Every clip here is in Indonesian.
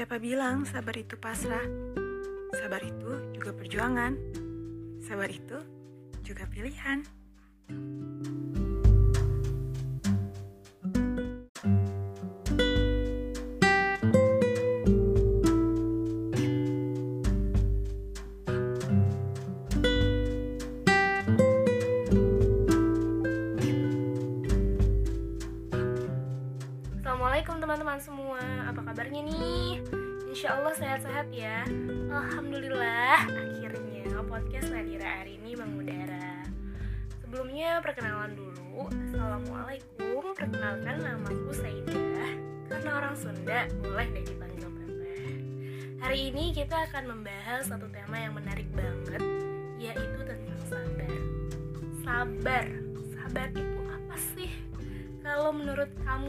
Siapa bilang sabar itu pasrah? Sabar itu juga perjuangan. Sabar itu juga pilihan.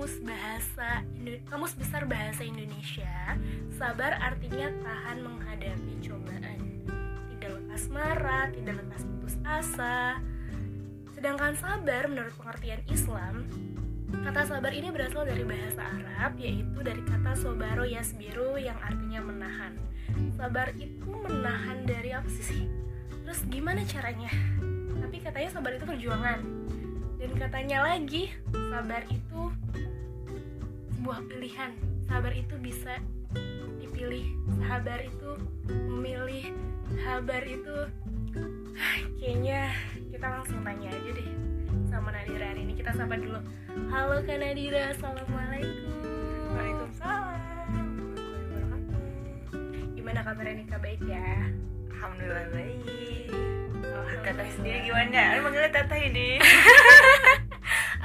Kamus bahasa kamus besar bahasa Indonesia, sabar artinya tahan menghadapi cobaan. Tidak lekas marah, tidak lekas putus asa. Sedangkan sabar menurut pengertian Islam, kata sabar ini berasal dari bahasa Arab yaitu dari kata sobaro yasbiru yang artinya menahan. Sabar itu menahan dari apa sih? Terus gimana caranya? Tapi katanya sabar itu perjuangan dan katanya lagi sabar itu sebuah pilihan sabar itu bisa dipilih sabar itu memilih sabar itu kayaknya kita langsung tanya aja deh sama Nadira hari ini kita sapa dulu halo Kak Nadira assalamualaikum Waalaikumsalam. gimana kabarnya nih Kak baik ya Alhamdulillah baik. Alhamdulillah. Teteh sendiri gimana? Lu manggilnya teteh ini.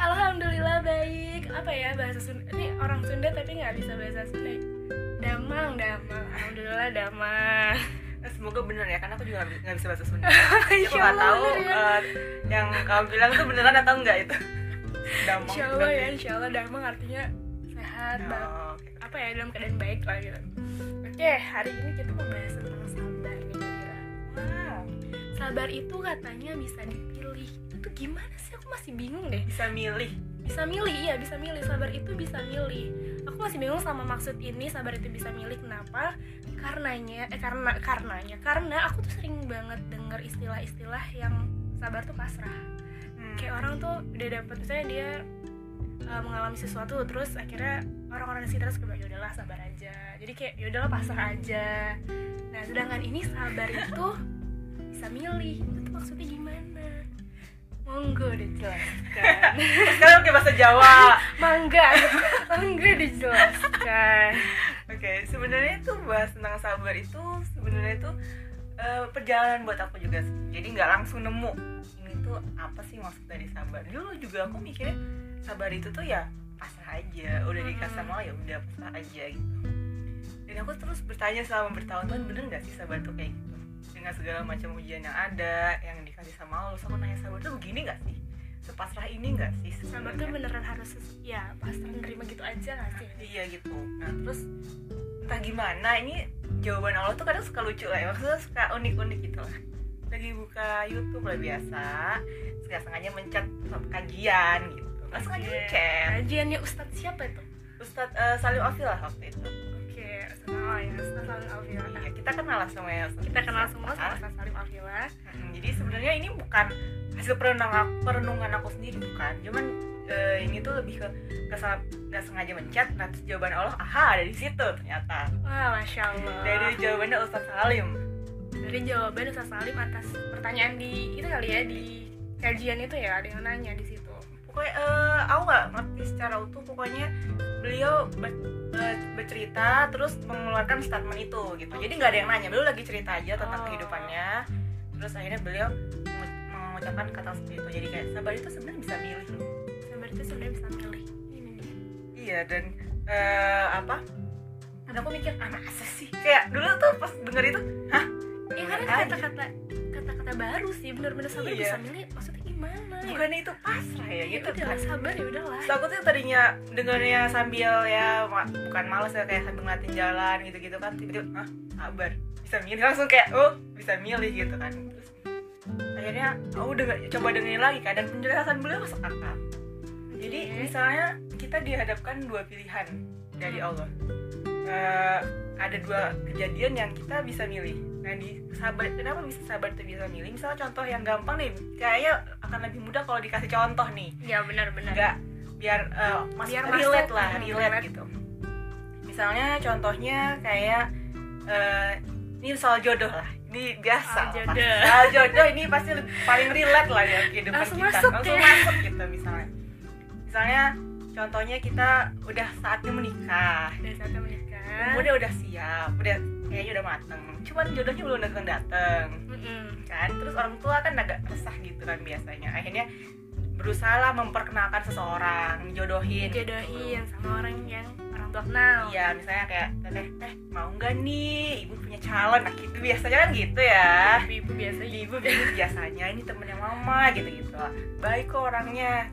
Alhamdulillah baik. Apa ya bahasa Sunda? Ini orang Sunda tapi nggak bisa bahasa Sunda. Damang, damang. Alhamdulillah damang. Nah, semoga bener ya, karena aku juga nggak bi- nggak bisa bahasa Sunda. Aku nggak tahu ya. eh, yang kamu bilang tuh beneran atau enggak itu. Damang. Insya Allah ya, Insya Allah damang artinya sehat, Oh, bang. oke. Apa ya dalam keadaan baik lah gitu. Oke, hari ini kita mau bahas tentang sabar nih Kira. Wow. Sabar itu katanya bisa dipilih. Itu gimana sih? Aku masih bingung deh. Bisa milih. bisa milih iya bisa milih. Sabar itu bisa milih. Aku masih bingung sama maksud ini sabar itu bisa milih. Kenapa? Karenanya eh karena karenanya karena aku tuh sering banget denger istilah-istilah yang sabar tuh pasrah. Hmm. kayak orang tuh udah dapet misalnya dia uh, mengalami sesuatu terus akhirnya orang-orang di sekitar suka bilang, yaudahlah sabar aja. Jadi kayak yaudahlah pasrah aja. Nah sedangkan ini sabar itu bisa milih. Itu tuh maksudnya gimana monggo dijelaskan Sekarang pakai bahasa Jawa. mangga mangga dijelaskan Oke, sebenarnya tuh bahas tentang sabar itu sebenarnya itu eh, perjalanan buat aku juga. Jadi nggak langsung nemu ini tuh apa sih maksud dari sabar. Dulu juga aku mikirnya sabar itu tuh ya pasrah aja, udah dikasih sama ya udah pasrah aja gitu. Dan aku terus bertanya selama bertahun-tahun bener nggak sih sabar tuh kayak gitu? Dengan segala macam ujian yang ada, yang dikasih sama Allah, aku nanya sabar tuh begini nggak sih? Sepasrah ini nggak sih? sabar tuh beneran harus ya pasrah nerima gitu aja gak sih? Iya gitu. Nah terus entah gimana ini jawaban Allah tuh kadang suka lucu lah ya maksudnya suka unik-unik gitu lah. Lagi buka YouTube lah biasa nggak sengaja mencet kajian gitu. Nggak sengaja mencet. kajiannya Ustadz siapa itu? Ustadz eh, Salim Afil lah waktu itu oh ya Ustadz Salim Alfila iya kita kenal lah sama ya Ustadz. kita kenal semua sama Ustadz Salim Alfila mm, jadi sebenarnya ini bukan hasil perenungan perenungan aku sendiri bukan. Cuman eh, ini tuh lebih ke kesal nggak sengaja mencet nah jawaban Allah aha ada di situ ternyata. Wah masya Allah. Dari jawabannya Ustadz Salim. Dari jawaban Ustadz Salim atas pertanyaan di itu kali ya di kajian itu ya ada yang nanya di situ. Pokoknya eh, aku nggak ngerti secara utuh pokoknya beliau ber- bercerita terus mengeluarkan statement itu gitu. Jadi nggak ada yang nanya beliau lagi cerita aja tentang Oh. kehidupannya. Terus akhirnya beliau mengu- mengucapkan kata seperti itu. Jadi kayak sabar itu sebenarnya bisa milih loh. sabar itu sebenarnya bisa milih. Ini nih iya dan eh, apa? Dan aku mikir ah masa sih? Kayak dulu tuh pas denger itu hah? Ya karena kata-kata kata-kata baru sih bener-bener sabar Iya. bisa milih. Maksudnya gimana ya? Bukannya itu pasrah ya? Ya gitu udah kan? sabar ya udahlah. Aku tuh tadinya dengernya sambil ya ma- bukan males ya kayak sambil ngeliatin jalan gitu-gitu kan tiba-tiba ah sabar. Bisa milih langsung kayak oh bisa milih gitu kan. Terus akhirnya aku denger, coba dengerin lagi kan dan penjelasan beliau masuk akal. Jadi misalnya kita dihadapkan dua pilihan dari Allah eh, ada dua kejadian yang kita bisa milih nah di sabar kenapa bisa sabar itu bisa milih misalnya contoh yang gampang nih kayaknya akan lebih mudah kalau dikasih contoh nih ya benar-benar enggak biar eh, mas Biar relate lah Hmm, relate relate. gitu misalnya contohnya kayak eh, ini soal jodoh lah ini biasa Soal jodoh. pasti. soal jodoh ini pasti paling relate lah ya kehidupan Langsung kita masuk langsung ya. masuk gitu misalnya misalnya contohnya kita udah saatnya menikah. Udah saatnya menikah. Udah udah siap udah kayaknya udah mateng. Cuman jodohnya belum datang datang Mm-mm. kan? Terus orang tua kan agak resah gitu kan biasanya. Akhirnya berusaha lah memperkenalkan seseorang jodohin. Gitu. jodohin sama orang yang orang tua kenal. Iya misalnya kayak teteh teh mau nggak nih? Ibu punya calon. Nah gitu biasanya kan gitu ya. Ibu biasa ibu ibu biasanya ini temennya mama gitu gitu baik kok orangnya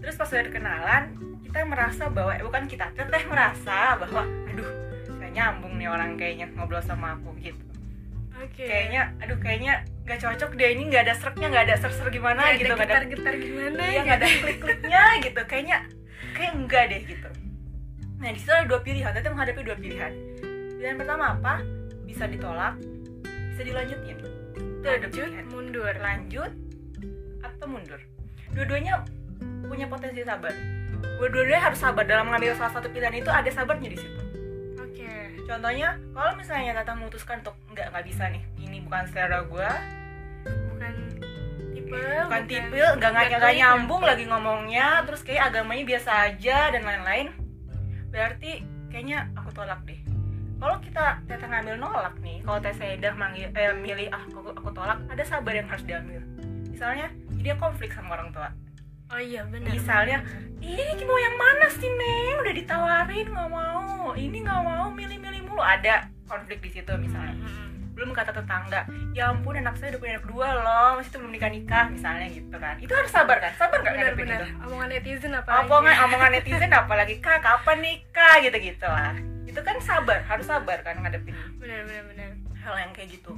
terus pas udah kenalan kita merasa bahwa eh, bukan kita teteh merasa bahwa aduh gak nyambung nih orang kayaknya ngobrol sama aku gitu. Oke. Kayaknya aduh kayaknya gak cocok deh ini nggak ada sereknya nggak ada ser-ser gimana Nggak gitu ada nggak ada getar-getar gimana iya nggak ada klik-kliknya gitu. Kayaknya kayak enggak deh gitu. Nah di situ ada dua pilihan teteh menghadapi dua pilihan. Pilihan pertama apa? Bisa ditolak bisa dilanjutin. Itu ada pilihan. mundur. Lanjut atau mundur? Dua-duanya punya potensi sabar. Dua-duanya harus sabar dalam mengambil salah satu pilihan itu ada sabarnya di situ. Oke. Contohnya kalau misalnya Tata memutuskan untuk nggak nggak bisa nih ini bukan selera gue bukan tipe bukan tipe nggak nggak nyambung lagi ngomongnya terus kayak agamanya biasa aja dan lain-lain. Berarti kayaknya aku tolak deh. Kalau kita Tata ngambil nolak nih kalau Teh Seda manggil eh, milih ah aku, aku tolak ada sabar yang harus diambil. Misalnya dia konflik sama orang tua oh iya benar Misalnya, benar. Ih, mau yang mana sih Neng? Udah ditawarin nggak mau. Ini nggak mau, milih-milih mulu. Ada konflik di situ misalnya. Mm-mm. Belum kata tetangga, ya ampun anak saya udah punya anak dua loh, masih tuh belum nikah nikah misalnya gitu kan. Itu harus sabar kan? Sabar nggak ngadepin benar-benar itu? omongan netizen apa Omongan omongan netizen apalagi kak kapan nikah gitu gitu lah. Itu kan sabar, harus sabar kan ngadepin benar-benar benar hal yang kayak gitu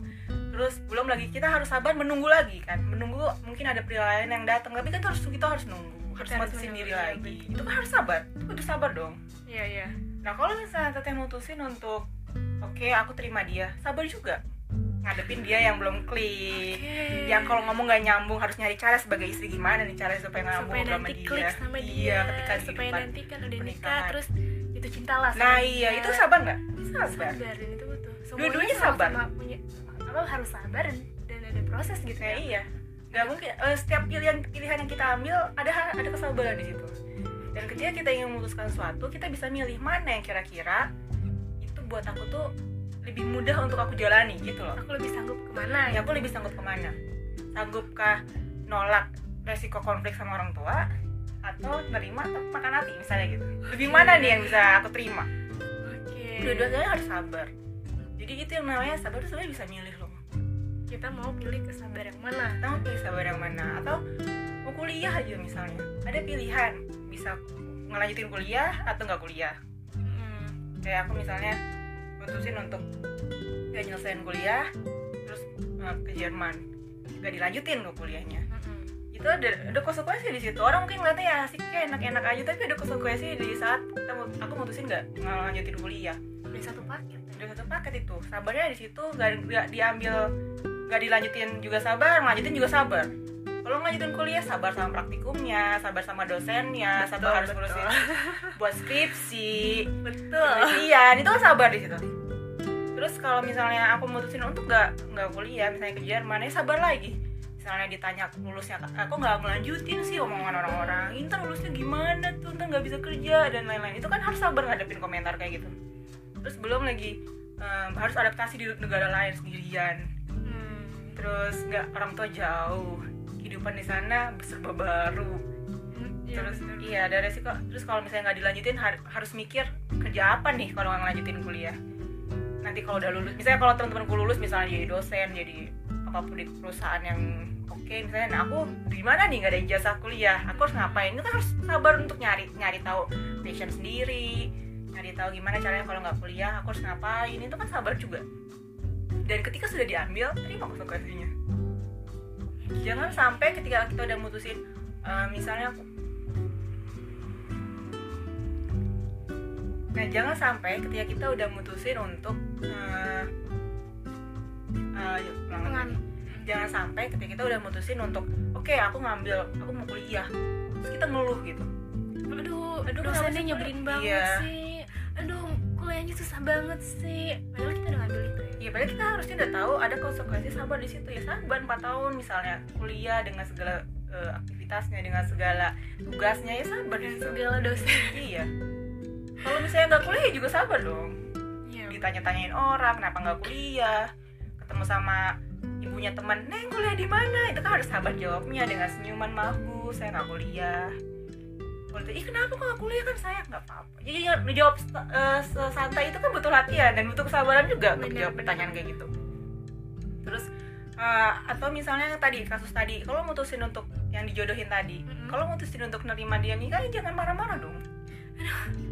terus belum lagi kita harus sabar menunggu lagi kan? Menunggu mungkin ada pria lain yang datang tapi kan itu harus kita harus nunggu harus Kita harus mutusin menunggu, diri iya, lagi. itu kan harus sabar itu butuh sabar dong. Iya iya. Nah kalau misalnya teteh mutusin untuk oke aku terima dia sabar juga. Ngadepin dia yang belum klik. Oke. yang kalau ngomong gak nyambung harus nyari cara sebagai istri gimana nih cara supaya nyambung supaya sama nanti dia. klik sama dia iya ketika supaya nanti kan udah nikah terus itu cinta lah nah sama iya dia. itu sabar nggak? Sabar. Sabar dan itu betul. Dua-duanya sabar. punya apa harus sabar dan, ada proses gitu Nah, ya. iya. Nggak mungkin eh, setiap pilihan pilihan yang kita ambil ada ada kesabaran di situ. Dan ketika kita ingin memutuskan sesuatu kita bisa milih mana yang kira-kira itu buat aku tuh lebih mudah untuk aku jalani gitu loh. Aku lebih sanggup ke mana ya aku lebih sanggup ke mana? Sanggupkah nolak resiko konflik sama orang tua atau nerima makan hati misalnya gitu. Lebih mana nih yang bisa aku terima? Oke. Dua-duanya harus sabar. Jadi itu yang namanya sabar tuh sebenarnya bisa milih kita mau pilih kesabar yang mana? Kita mau pilih sabar yang mana? Atau mau kuliah aja misalnya. Ada pilihan bisa ngelanjutin kuliah atau nggak kuliah. Hmm, kayak aku misalnya mutusin untuk gak nyelesain kuliah terus eh, ke Jerman. Gak dilanjutin ke kuliahnya. Mm-mm. itu ada ada konsekuensi di situ. Orang mungkin ngeliatnya ya asik kayak enak-enak aja. Tapi ada konsekuensi di saat kita aku mutusin nggak ngelanjutin kuliah. Udah satu paket. Udah satu paket itu. Sabarnya di situ nggak nggak diambil nggak dilanjutin juga sabar lanjutin juga sabar. Kalau ngelanjutin kuliah sabar sama praktikumnya sabar sama dosennya sabar harus betul. ngurusin buat skripsi. Betul. Penelitian itu kan sabar di situ. Terus kalau misalnya aku mutusin untuk nggak nggak kuliah misalnya ke Jerman ya sabar lagi. Misalnya ditanya lulusnya aku nggak ngelanjutin sih omongan orang-orang. Inter lulusnya gimana tuh? Ntar nggak bisa kerja dan lain-lain. Itu kan harus sabar ngadepin komentar kayak gitu. Terus belum lagi em, harus adaptasi di negara lain sendirian terus nggak orang tua jauh. Kehidupan di sana serba baru. Hmm, iya, terus bener. iya ada resiko. Terus kalau misalnya nggak dilanjutin har- harus mikir kerja apa nih kalau nggak ngelanjutin kuliah? Nanti kalau udah lulus misalnya kalau teman-temanku lulus misalnya jadi dosen jadi apa pun di perusahaan yang oke misalnya nah aku di mana nih nggak ada ijazah kuliah? Aku harus ngapain? Itu kan harus sabar untuk nyari nyari tahu passion sendiri nyari tahu gimana caranya kalau nggak kuliah aku harus ngapain? Itu kan sabar juga dan ketika sudah diambil terima konsekuensinya jangan sampai ketika kita udah mutusin eh, misalnya aku. Nah jangan sampai ketika kita udah mutusin untuk uh, uh, yuk, ulang jangan sampai ketika kita udah mutusin untuk oke aku ngambil aku mau kuliah. Terus kita ngeluh gitu. Aduh Aduh, dosennya nyebelin banget Iya. sih. Aduh kuliahnya susah banget sih. Padahal kita udah ngambil ya padahal kita harusnya udah tahu ada konsekuensi sabar di situ ya. Sabar 4 tahun misalnya kuliah dengan segala uh, aktivitasnya dengan segala tugasnya ya sabar dan segala dosen. Iya. Kalau misalnya nggak kuliah ya juga sabar dong. Iya. ditanya-tanyain orang kenapa nggak kuliah? Ketemu sama ibunya teman neng kuliah di mana? Itu kan harus sabar jawabnya dengan senyuman maaf bu saya nggak kuliah itu, ih kenapa kok nggak kuliah? Kan saya nggak apa-apa. Jadi ya, menjawab eh, sesantai itu kan butuh latihan dan butuh kesabaran juga untuk jawab pertanyaan kayak gitu. Terus eh, atau misalnya yang tadi kasus tadi kalau mutusin untuk yang dijodohin tadi Mm-mm. kalau mutusin untuk nerima dia nikah ya jangan marah-marah dong.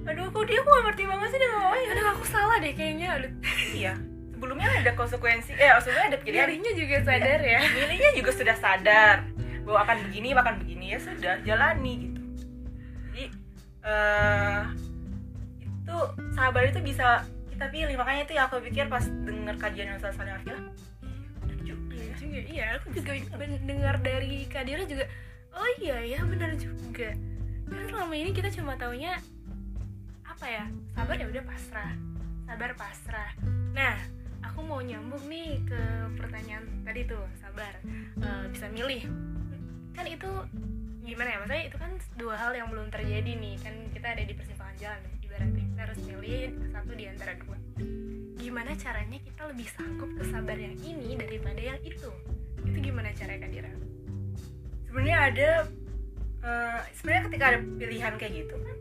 Aduh. Kok dia kok gak ngerti banget sih dia ngomongnya? Aduh aku salah deh kayaknya. Aduh. Iya. Sebelumnya ada konsekuensi eh maksudnya ada pilihan. Dirinya juga sadar ya. Milihnya juga sudah sadar. Bahwa akan begini akan begini. Ya sudah jalani gitu eh itu sabar itu bisa kita pilih. Makanya itu yang aku pikir pas denger kajian Ustaz Salim Afila bener juga Iya ya aku juga ben- dengar dari Kadira juga oh iya ya benar juga. Karena selama ini kita cuma taunya apa ya sabar ya udah pasrah. Sabar pasrah. Nah aku mau nyambung nih ke pertanyaan tadi tuh sabar. Eh, bisa milih. Kan itu gimana ya? Maksudnya itu kan dua hal yang belum terjadi nih. Kan kita ada di persimpangan jalan ibaratnya. Kita harus milih satu di antara dua. Gimana caranya kita lebih sanggup ke sabar yang ini daripada yang itu? Itu gimana caranya Kadira? sebenarnya ada eh, sebenarnya ketika ada pilihan kayak gitu kan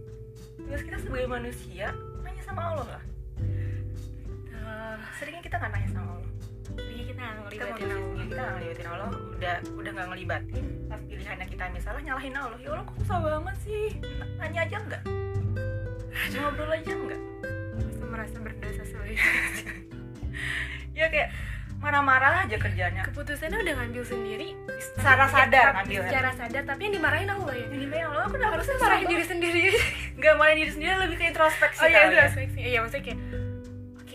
terus kita sebagai manusia nanya sama Allah lah Uh, seringnya kita nggak nanya sama Allah ini kita nggak kita ngelibatin Allah. kita nggak ngelibatin Allah. Udah udah nggak ngelibatin. Pas pilihannya kita misalnya nyalahin Allah. Ya Allah kok susah banget sih? Nanya aja nggak? Ngobrol aja nggak? Masa merasa berdosa sebagai ya kayak marah-marah aja kerjanya. Keputusannya udah ngambil sendiri. Secara sadar Ya, ngambilnya. secara sadar tapi yang dimarahin Allah ya. Ini memang Allah kenapa harusnya susah marahin diri sendiri. Nggak marahin diri sendiri lebih ke introspeksi oh iya ya. aspeknya iya maksudnya kayak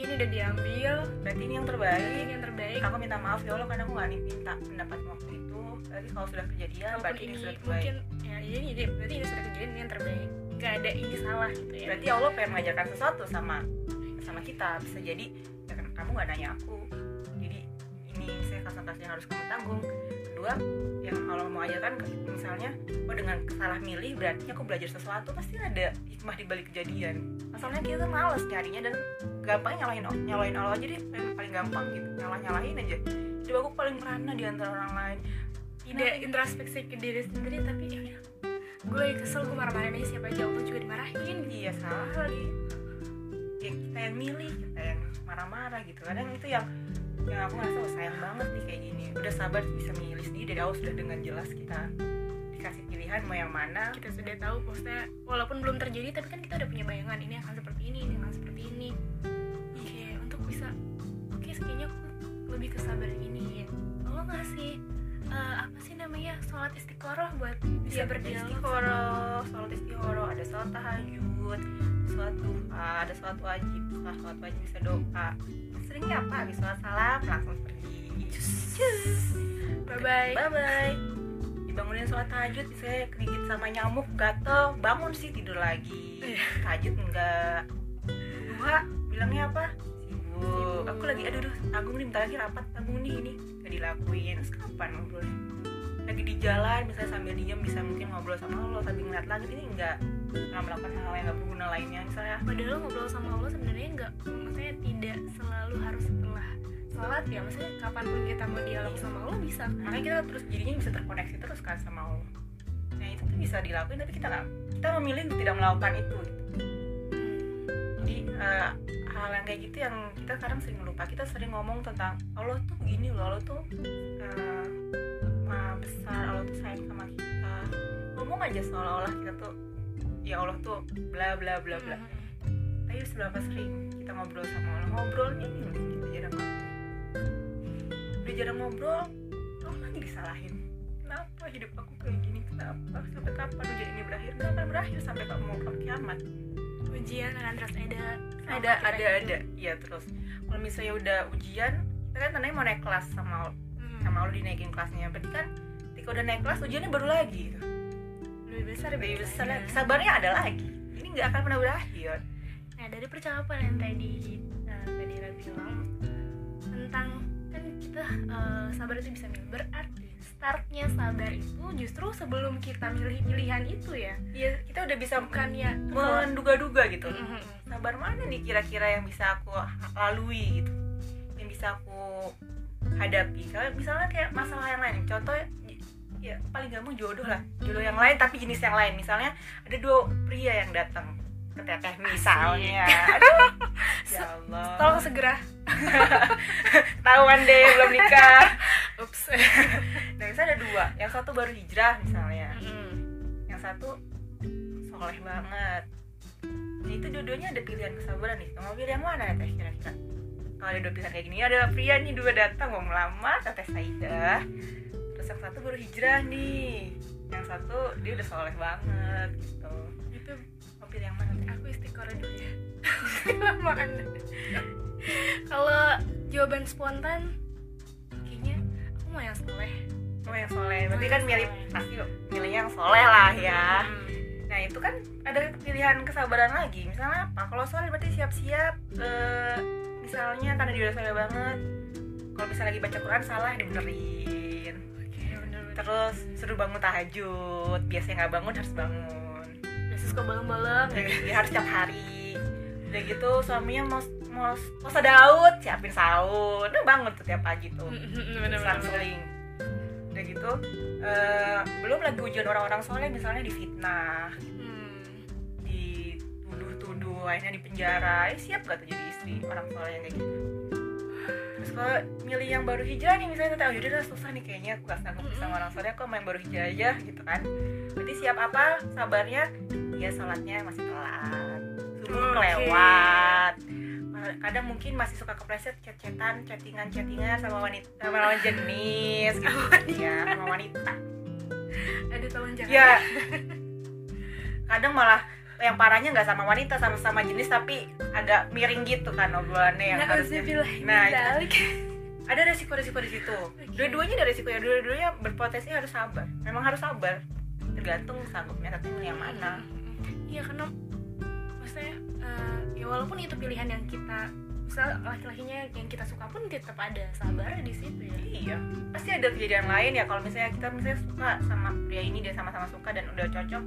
ini udah diambil. Berarti ini yang terbaik. Ini yang terbaik. Aku minta maaf ya Allah karena aku nggak minta pendapat waktu itu. Berarti kalau sudah kejadian Walaupun berarti ini ini sudah terbaik. mungkin ya ini ini berarti ini sudah kejadian ini yang terbaik. Gak ada ini salah gitu ya. Berarti Allah pengen mengajarkan sesuatu sama sama kita. Bisa jadi ya kamu nggak nanya aku. Jadi ini saya kasar yang harus kamu tanggung kedua yang Allah mau ajarkan misalnya oh dengan salah milih berarti aku belajar sesuatu pasti ada hikmah di balik kejadian. Masalahnya kita males nyarinya dan gampang nyalahin nyalahin Allah aja deh paling, paling gampang gitu nyalah nyalahin aja. Jadi aku paling merana di antara orang lain. Tidak introspeksi ke diri sendiri tapi ya udah. Gue lagi kesel gue marah-marahin aja siapa aja Allah juga dimarahin. Iya salah lagi. Ya, kita yang milih kita yang marah-marah gitu. Kadang itu yang yang aku ngerasa oh, sayang banget nih kayak gini. Udah sabar bisa milih sendiri. Dari awal sudah dengan jelas kita dikasih pilihan mau yang mana. Kita sudah tahu maksudnya walaupun belum terjadi tapi kan kita udah punya bayangan ini akan seperti ini ini akan seperti ini. Oke untuk bisa oke kayaknya aku lebih ke sabar ini. Allah ngasih eh, apa sih namanya sholat istiqoroh buat bisa dia berdialog istiqoroh sholat istiqoroh ada sholat tahajud sholat duha ada sholat wajib. Setelah sholat wajib bisa doa. Seringnya apa? Habis sholat salam langsung pergi. Bye bye bye bye dibangunin sholat tahajud bisa kegigit sama nyamuk gatel bangun sih tidur lagi. Iya. tahajud enggak. Duha bilangnya apa? Sibuk. Aku lagi aduh aduh tanggung nih bentar lagi rapat tanggung nih ini. Gak dilakuin. Terus kapan ngobrolnya lagi di jalan misalnya sambil diem bisa mungkin ngobrol sama Allah sambil ngeliat langit ini enggak nggak melakukan hal yang nggak berguna lainnya misalnya. Padahal ngobrol sama Allah sebenarnya nggak maksudnya tidak selalu harus setelah sholat ya maksudnya kapan pun kita mau dialog sama Allah bisa. Kan makanya kita terus jadinya bisa terkoneksi terus kan sama Allah nah itu tuh bisa dilakuin tapi kita nggak kita memilih untuk tidak melakukan itu. Gitu. jadi eh, hal yang kayak gitu yang kita kadang sering lupa. Kita sering ngomong tentang Allah tuh begini loh Allah tuh eh, maha besar Allah tuh sayang sama kita. Ngomong aja seolah-olah kita tuh ya Allah tuh bla bla bla bla. Hmm. tapi seberapa sering kita ngobrol sama Allah? Ngobrolnya ini loh kita jarang ngobrol udah jarang ngobrol Allah lagi disalahin. Kenapa hidup aku kayak gini? Kenapa? Sampai kapan ujian ini berakhir? Nggak akan berakhir sampai kamu mau kiamat. Ujian kan terus ada ada kita ada. gitu. ada iya terus. Kalau misalnya udah ujian kita kan tandanya mau naik kelas sama. Sama lo dinaikin kelasnya. Berarti kan ketika udah naik kelas ujiannya baru lagi gitu. lebih besar lebih besar. lagi sabarnya ada lagi. Ini nggak akan pernah berakhir. Nah dari percakapan yang tadi uh, tadi Ra bilang tentang kan kita uh, sabar itu bisa milih. Berarti startnya sabar itu justru sebelum kita milih pilihan itu ya? Iya kita udah bisa bukan ya menduga-duga gitu. Mm-mm. sabar mana nih kira-kira yang bisa aku lalui gitu? Yang bisa aku hadapi. Kalau misalnya kayak masalah yang lain contoh ya paling gampang jodoh lah. Jodoh yang lain tapi jenis yang lain. Misalnya ada dua pria yang datang ke teteh misalnya. Aduh. Ya Allah. Tolong segera. Tahuan deh belum nikah. Ups. Nah misalnya ada dua. Yang satu baru hijrah misalnya. Mm-mm. yang satu soleh banget. Nah, itu dua-duanya ada pilihan kesabaran nih. Mau pilih yang mana ya teh kira-kira kalau ada dua pilihan kayak gini ada pria nih dua datang mau melamar teteh Saidah terus yang satu baru hijrah nih. Yang satu dia udah soleh banget gitu. Itu mau pilih yang mana? Aku istiqoroh dulu ya. Lama anda kalau jawaban spontan kayaknya aku mau yang soleh. Mau yang soleh. Berarti kan milih soleh. pasti milihnya yang soleh lah ya. Hmm. Nah itu kan ada pilihan kesabaran lagi. Misalnya apa? Kalau soal berarti siap-siap eh, Misalnya karena dia udah soleh banget Kalau misalnya lagi baca Quran salah dibenerin. Terus suruh bangun tahajud Biasanya nggak bangun harus bangun. Biasa suka balem-balem Udah gitu, dia harus setiap hari. Udah gitu suaminya mau mau puasa Daud siapin sahur Udah bangun tuh tiap pagi tuh. Selang-seling Udah gitu eh, Belum lagi ujian orang-orang soleh misalnya difitnah Hmm. Akhirnya di penjara. Eh, siap gak tuh jadi istri orang tua yang kayak gitu? Terus kalau milih yang baru hijrah nih misalnya tahu yaudah udah susah nih kayaknya aku gak sanggup sama orang soleh aku yang baru hijrah aja gitu kan. Berarti siap apa? Sabarnya ya sholatnya masih telat subuh Oke. kelewat. Kadang mungkin masih suka kepleset chat-chatan chattingan-chattingan sama wanita sama lawan jenis gitu. Ya sama wanita. Aduh tolong jangan. Ya. Kadang malah yang parahnya nggak sama wanita sama sama jenis tapi agak miring gitu kan obrolannya yang Nah, harusnya. Nah, itu- ada resiko-resiko di situ. Dua-duanya ada resiko ya. Dua-duanya berpotensi harus sabar. Memang harus sabar. Tergantung sanggupnya tapi yang mana. Iya karena maksudnya eh, ya walaupun itu pilihan yang kita misal laki-lakinya yang kita suka pun tetap ada sabar di situ ya. iya. Pasti ada kejadian lain ya. Kalau misalnya kita misalnya suka sama pria ini dia sama-sama suka dan udah cocok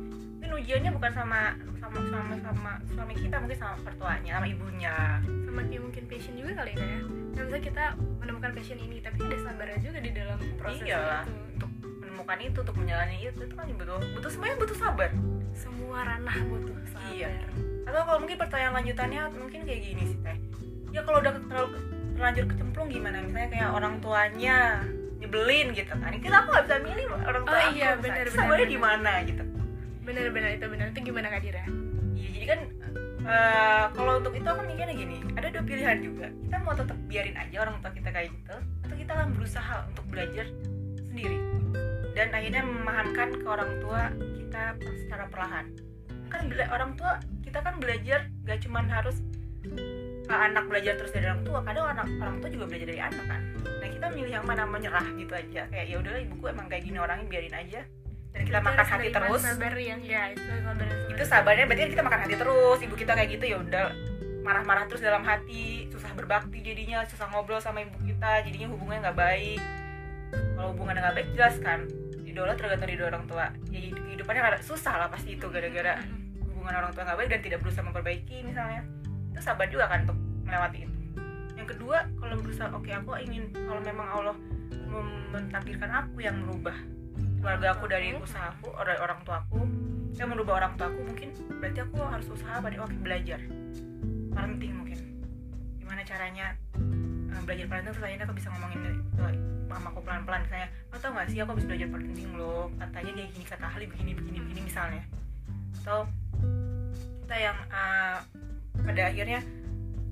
mungkin ujiannya bukan sama sama sama sama suami kita mungkin sama pertuanya sama ibunya Sama kayak mungkin passion juga kali ya. Dan misalnya kita menemukan passion ini tapi ada sabarnya juga di dalam proses Iyalah. itu. untuk menemukan itu untuk menjalani itu itu kan butuh butuh semuanya butuh sabar Semua ranah butuh sabar. Iya. atau kalau mungkin pertanyaan lanjutannya mungkin kayak gini sih teh ya kalau udah terlalu terlanjur kecemplung gimana misalnya kayak orang tuanya nyebelin gitu kan kita aku nggak bisa milih orang tua Oh aku iya, misalnya. benar, sabarnya benar. di mana gitu Benar-benar itu benar. Itu gimana Kak Dira? iya jadi kan eh, kalau untuk itu aku mikirnya gini ada dua pilihan juga. Kita mau tetap biarin aja orang tua kita kayak gitu atau kita akan berusaha untuk belajar sendiri. Dan akhirnya memahamkan ke orang tua kita secara perlahan. Kan orang tua kita kan belajar gak cuman harus uh, anak belajar terus dari orang tua. Kadang anak orang tua juga belajar dari anak kan. Nah kita milih yang mana menyerah gitu aja. Kayak ya udahlah ibuku emang kayak gini orangnya biarin aja dan kita Berarti makan hati terus. Sabar yang ya itu sabar itu sabarnya berarti kan kita makan hati terus ibu kita kayak gitu ya udah marah-marah terus dalam hati susah berbakti jadinya susah ngobrol sama ibu kita jadinya hubungannya nggak baik. Kalau hubungannya nggak baik jelas kan idola tergantung ridho orang tua. Ya kehidupannya ada susah lah pasti itu gara-gara hubungan orang tua nggak baik dan tidak berusaha memperbaiki misalnya. Itu sabar juga kan untuk melewati itu. Yang kedua kalau berusaha oke aku ingin kalau memang Allah mentakdirkan aku yang merubah keluarga aku dari usahaku dari orang tuaku yang merubah orang tuaku mungkin berarti aku harus usaha pada oke belajar. Paling penting mungkin. Gimana caranya eh, belajar parenting terus akhirnya aku bisa ngomongin ke mamaku pelan-pelan. Misalnya lo tau gak sih aku habis belajar parenting lo katanya dia gini kata ahli begini begini begini misalnya. Atau kita yang eh, pada akhirnya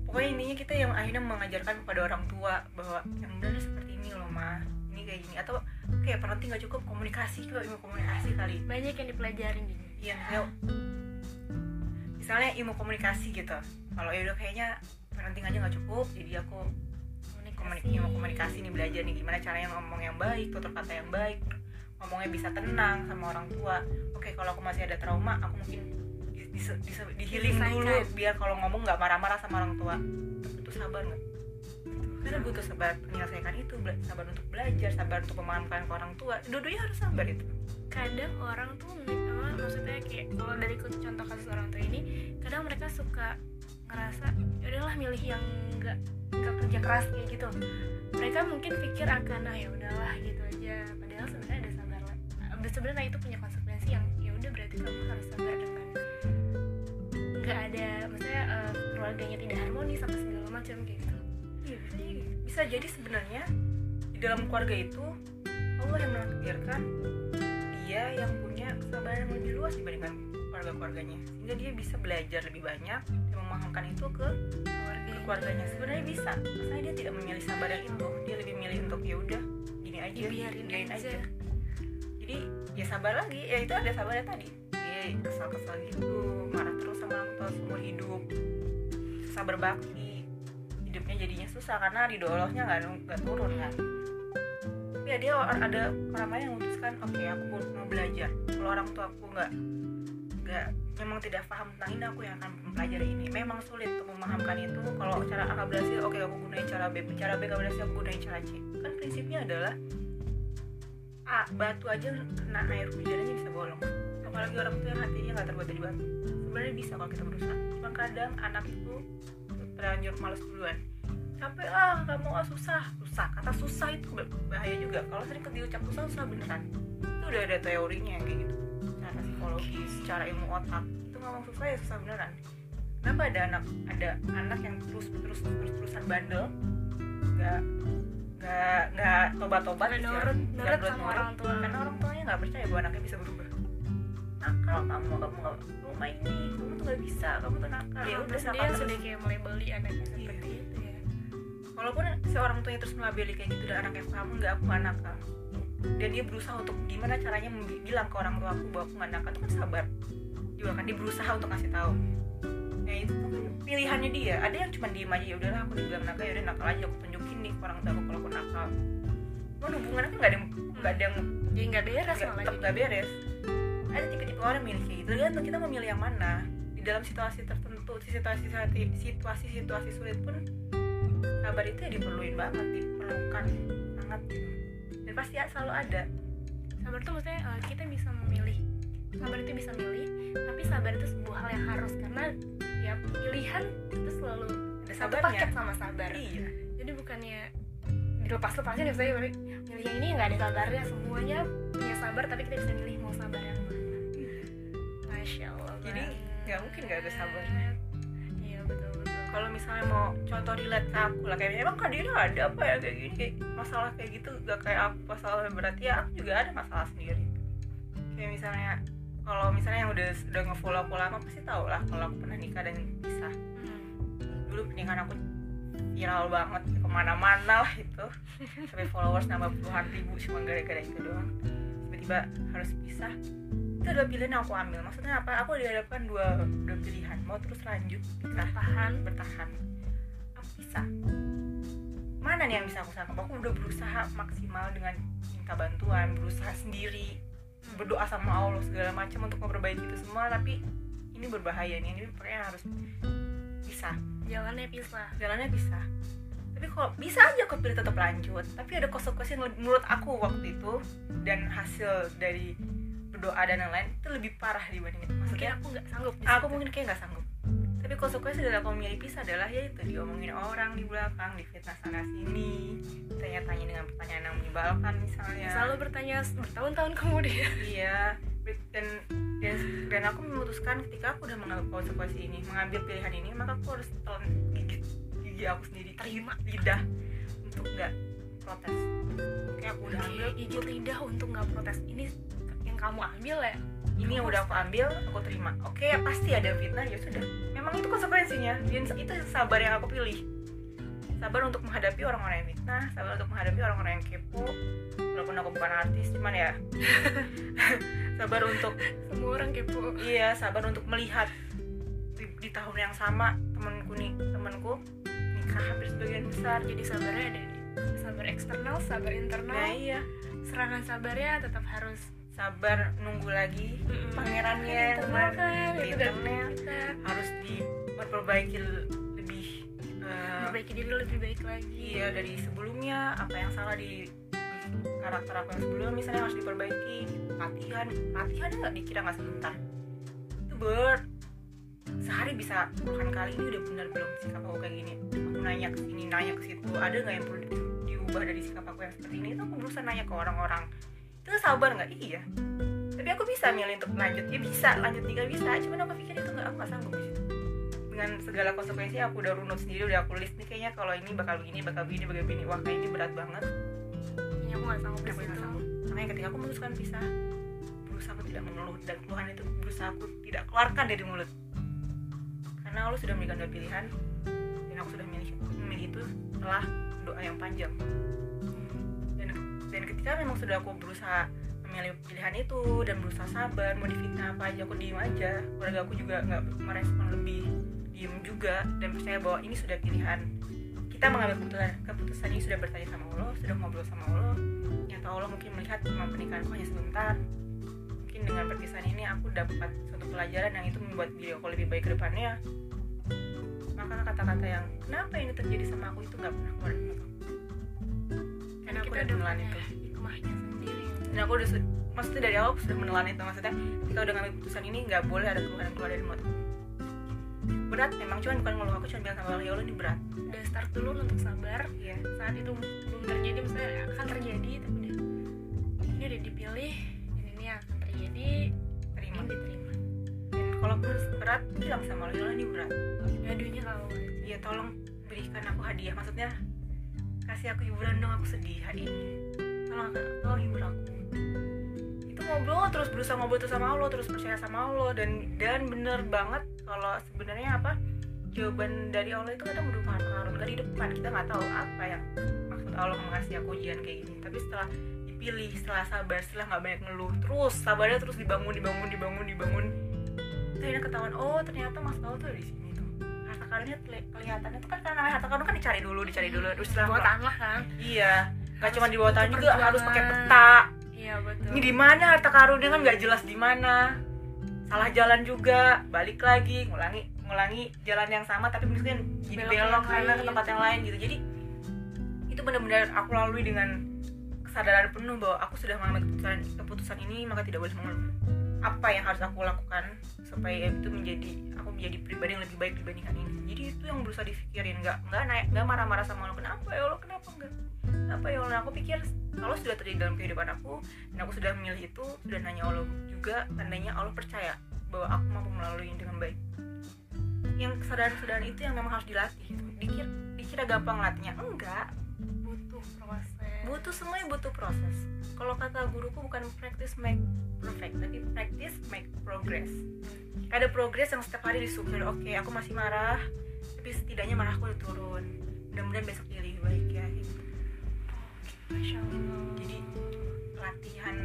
pokoknya intinya kita yang akhirnya mengajarkan kepada orang tua bahwa yang benar seperti ini loh mah ini kayak gini. Atau kayak parenting gak cukup? Komunikasi coba ilmu komunikasi kali. Banyak yang dipelajarin gitu. Iya misalnya misalnya ilmu komunikasi gitu. Kalau ya udah kayaknya parenting aja nggak cukup jadi aku komunikasi. ilmu komunikasi nih belajar nih gimana caranya ngomong yang baik tutur kata yang baik ngomongnya bisa tenang sama orang tua. Oke kalau aku masih ada trauma aku mungkin di, di, di, di healing dulu biar kalau ngomong nggak marah-marah sama orang tua. Butuh sabar nggak karena butuh sabar menyelesaikan itu sabar untuk belajar sabar untuk memahamkan ke orang tua. Dua-duanya harus sabar itu. Kadang orang tuh maksudnya kayak kalau dari contoh kasus orang tua ini kadang mereka suka ngerasa "Ya udahlah milih yang nggak nggak kerja keras kayak gitu. Mereka mungkin pikir akan nah ya udahlah gitu aja. Padahal sebenarnya ada sabar lah. Sebenarnya itu punya konsekuensi yang ya udah berarti kamu harus sabar dengan nggak ada maksudnya eh, keluarganya tidak harmonis apa segala macam kayak gitu jadi bisa jadi sebenarnya di dalam keluarga itu Allah yang menakdirkan dia yang punya kesabaran yang lebih luas dibandingkan keluarga-keluarganya. Sehingga dia bisa belajar lebih banyak dan memahamkan itu ke keluarga. Ke keluarganya. Sebenarnya bisa maksudnya dia tidak memilih sabar yang itu dia lebih milih untuk ya udah gini aja biarin aja. Jadi ya sabar lagi. Ya itu ada sabarnya tadi. Dia kesal-kesal gitu marah terus sama orang tua seumur hidup. Sabar bakti hidupnya jadinya susah karena ridho Allahnya nggak nggak turun kan. Ya dia ada orang lain yang memutuskan oke aku mau, belajar. Kalau orang tua aku nggak nggak memang tidak paham tentang ini aku yang akan mempelajari ini. Memang sulit untuk memahamkan itu. Kalau cara A berhasil oke aku gunain cara B cara B nggak berhasil aku gunain cara C. Kan prinsipnya adalah A batu aja kena air hujan bisa bolong. Apalagi orang tua yang hatinya nggak terbuat dari batu. Sebenarnya bisa kalau kita berusaha. Cuma kadang anak itu terlanjur males duluan. Capek ah nggak mau ah susah. Susah kata susah itu bahaya juga. Kalau sering diucap susah susah beneran. Itu udah ada teorinya kayak gitu. Secara psikologis secara ilmu otak. Itu ngomong susah ya susah beneran. Kenapa ada anak ada anak yang terus terus terus terusan bandel nggak nggak nggak gitu ya. nurut- nurut sama orang tua. karena orang tuanya nggak percaya bahwa anaknya bisa berubah nakal kamu kamu nggak kamu main ini kamu tuh nggak bisa kamu tuh nakal. Ya udah dia terus. sudah kayak melebeli anaknya Iya. seperti itu ya. Walaupun seorang tuanya terus melabeli kayak gitu dan anaknya paham nggak aku nggak nakal. Dan dia berusaha untuk gimana caranya bilang ke orang tua aku bahwa aku nggak nakal itu kan sabar. Juga kan dia berusaha untuk ngasih tahu. Ya itu tuh kan pilihannya dia. Ada yang cuma diem aja ya udahlah aku dibilang nakal ya udah nakal aja aku tunjukin nih ke orang tua aku kalau aku nakal. Cuman hubungannya kan nggak ada yang nggak ada yang jadi nggak beres malah nggak beres ada tipe-tipe orang milih kayak gitu. Tergantung kita mau milih yang mana. Di dalam situasi tertentu situasi situasi situasi sulit pun sabar itu ya diperluin banget diperlukan sangat gitu. Dan pasti selalu ada. Sabar tuh maksudnya eh, kita bisa memilih. Sabar itu bisa milih tapi sabar itu sebuah hal yang harus. Karena ya pilihan itu selalu ada satu sabarnya. paket sama sabar. Iya. Jadi bukannya dilepas lepasin ya saya milih yang ini nggak ada sabarnya semuanya punya sabar tapi kita bisa milih mau sabar yang masya allah Jadi, nggak mungkin nggak ada sabarnya. iya betul betul. Kalau misalnya mau contoh relate ke aku lah kayak emang kak Dina ada apa ya kayak gini? Kayak masalah kayak gitu gak kayak aku masalah berarti ya aku juga ada masalah sendiri. Kayak misalnya kalau misalnya yang udah udah ngefollow aku lama pasti tau lah kalau aku pernah nikah dan pisah. Hmm. dulu pernikahan aku viral banget ke mana-mana lah itu. Sampai followers nambah puluhan ribu cuma gara-gara itu doang. Tiba-tiba harus pisah itu adalah pilihan yang aku ambil. Maksudnya apa? Aku dihadapkan dua dua pilihan. Mau terus lanjut nah tahan bertahan. Aku bisa. Mana nih yang bisa aku sanggup? Aku udah berusaha maksimal dengan minta bantuan berusaha sendiri berdoa sama Allah segala macam untuk memperbaiki itu semua tapi ini berbahaya nih. Ini pokoknya harus bisa. Jalannya pisah jalannya bisa. Tapi kalau bisa aja aku pilih tetap lanjut. Tapi ada konsekuensi menurut aku waktu itu dan hasil dari berdoa dan lain-lain itu lebih parah dibanding itu. Mungkin maksudnya aku nggak sanggup di aku situ. mungkin kayak nggak sanggup. Tapi konsekuensi dari aku memilih pisah adalah ya itu diomongin orang di belakang difitnah sana sini tanya-tanya dengan pertanyaan yang menyebalkan misalnya. Selalu bertanya bertahun-tahun kemudian. Iya dan dan dan aku memutuskan ketika aku udah mengambil konsekuensi ini mengambil pilihan ini maka aku harus telan gigit gigi aku sendiri Terima. lidah untuk nggak protes. Oke aku udah ambil gigit lidah untuk nggak protes. Ini yang kamu ambil ya ini yang udah aku ambil aku terima. Oke ya pasti ada fitnah ya sudah. Memang itu konsekuensinya. Dan itu sabar yang aku pilih. Sabar untuk menghadapi orang-orang yang fitnah sabar untuk menghadapi orang-orang yang kepo. Walaupun aku bukan artis cuman ya. Sabar untuk semua orang kepo. Iya sabar untuk melihat di tahun yang sama temenku nih temenku nikah hampir sebagian besar jadi sabarnya ada di sabar eksternal sabar internal. Nah iya. Serangan sabarnya tetap harus sabar nunggu lagi pangerannya dari internet kita harus diperbaiki lebih eh, memperbaiki diri lebih baik lagi. iya dari sebelumnya apa yang salah di, karakter aku yang sebelumnya misalnya harus diperbaiki. Latihan latihan nggak dikira nggak sebentar? Itu ber sehari bisa puluhan kali. Ini udah benar belum sikap aku kayak gini? Aku nanya ke sini nanya ke situ. Ada nggak yang perlu di- diubah dari sikap aku yang seperti ini? Itu aku berusaha nanya ke orang-orang itu sabar nggak? Iya. Tapi aku bisa milih untuk lanjut. Ya bisa lanjut tiga bisa. Cuman aku pikir itu nggak aku nggak sanggup di situ. Dengan segala konsekuensi aku udah runut sendiri udah aku list nih kayaknya. Kalau ini bakal begini bakal begini bakal begini wah kayak ini berat banget. Ini aku nggak sanggup aku nggak situ. sanggup. Makanya ketika aku memutuskan pisah berusaha aku tidak mengeluh. Dan keluhan itu berusaha aku tidak keluarkan dari mulut. Karena Allah sudah memberikan dua pilihan. Dan aku sudah memilih memilih itu setelah doa yang panjang dan ketika memang sudah aku berusaha memilih pilihan itu dan berusaha sabar mau difitnah apa aja aku diem aja. Keluarga aku juga nggak merespon lebih diem juga dan percaya bahwa ini sudah pilihan. Kita mengambil keputusan keputusan ini sudah bertanya sama Allah sudah ngobrol sama Allah. Nyata Allah mungkin melihat memang pernikahanku hanya sebentar. Mungkin dengan perpisahan ini aku dapat suatu pelajaran yang itu membuat diri aku lebih baik ke depannya. Maka kata-kata yang kenapa ini terjadi sama aku? itu nggak pernah keluar dari. Karena aku kita udah menelan itu. hikmahnya sendiri. Dan aku udah su- maksudnya dari awal sudah menelan itu. Maksudnya kita udah ngambil keputusan ini nggak boleh ada keluhan keluar dari mulut berat memang cuman bukan ngeluh. Aku cuma bilang sama ya Allah ini berat. Udah start dulu untuk sabar. Iya. Saat itu belum terjadi misalnya akan terjadi tapi udah. Ini udah dipilih dan ini akan terjadi terima. ini diterima. Dan kalau berat bilang sama Allah ya Allah ini berat. Ngadunya kalau ya tolong berikan aku hadiah. Maksudnya kasih aku hiburan dong aku sedih hari ini. Tolong tolong hibur aku. Itu ngobrol terus berusaha ngobrol terus sama Allah terus percaya sama Allah. Dan dan bener banget kalau sebenarnya apa jawaban dari Allah itu kadang karun gak di depan kita nggak tahu apa yang maksud Allah mengasih aku ujian kayak gini. Tapi setelah dipilih setelah sabar setelah nggak banyak ngeluh terus sabarnya terus dibangun dibangun dibangun dibangun. Akhirnya ketahuan oh ternyata maksud Allah tuh di sini tuh harta karunnya keli- kelihatannya tuh kan karena harta karun kan dicari dulu dicari dulu. Terus setelah buat tanah kan? iya nggak cuma di bawah tanah Itu juga harus pakai peta. Iya betul. Ini di mana harta karunnya? Kan nggak jelas di mana. Salah jalan juga. Balik lagi ngulangi ngulangi jalan yang sama tapi mungkin jadi Belok belok karena ke tempat yang lain gitu. Jadi itu benar-benar aku lalui dengan kesadaran penuh bahwa aku sudah mengambil keputusan keputusan ini maka tidak boleh mengeluh apa yang harus aku lakukan supaya itu menjadi aku menjadi pribadi yang lebih baik dibandingkan ini. Jadi itu yang berusaha dipikirin. Nggak nggak naik nggak marah-marah sama Allah kenapa ya Allah kenapa enggak kenapa ya Allah aku pikir Allah sudah terjadi dalam kehidupan aku dan aku sudah memilih itu sudah nanya Allah juga tandanya Allah percaya bahwa aku mampu melalui dengan baik. Yang kesadaran-kesadaran itu yang memang harus dilatih gitu. dikira dikira gampang latihnya. Enggak. Butuh proses. Butuh semuanya butuh proses. Kalau kata guruku bukan practice make perfect. Tapi practice make progress. Ada progress yang setiap hari disyukur oke aku masih marah tapi setidaknya marahku udah turun. Mudah-mudahan besok jadi lebih baik ya. Gitu. masya allah. Jadi latihan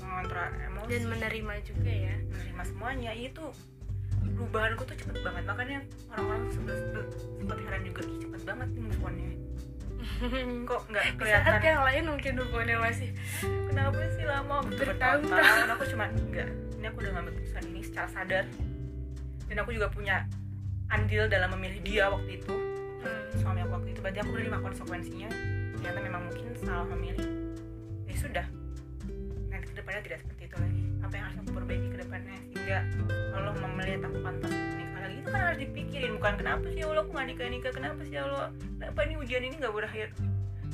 mengontrol emosi. Dan menerima juga ya. Menerima semuanya. Itu perubahanku tuh cepet banget. Makanya orang-orang sempat sempat heran juga. "Ih, cepet banget nih move on-nya kok nggak di saat kelihatan? yang lain mungkin hubungannya masih kenapa sih lama Bertahun-tahun. aku cuma enggak ini aku udah ngambil keputusan ini secara sadar. Dan aku juga punya andil dalam memilih dia waktu itu. Hmm, suami aku waktu itu. Berarti aku menerima konsekuensinya. Ternyata memang mungkin salah memilih. Ya sudah. Nanti ke depannya tidak seperti itu lagi. Apa yang harus aku perbaiki ke depannya sehingga Allah melihat aku pantas itu kan harus dipikirin bukan kenapa sih ya Allah aku nggak nikah nikah kenapa sih ya Allah? Kenapa ini ujian ini nggak berakhir?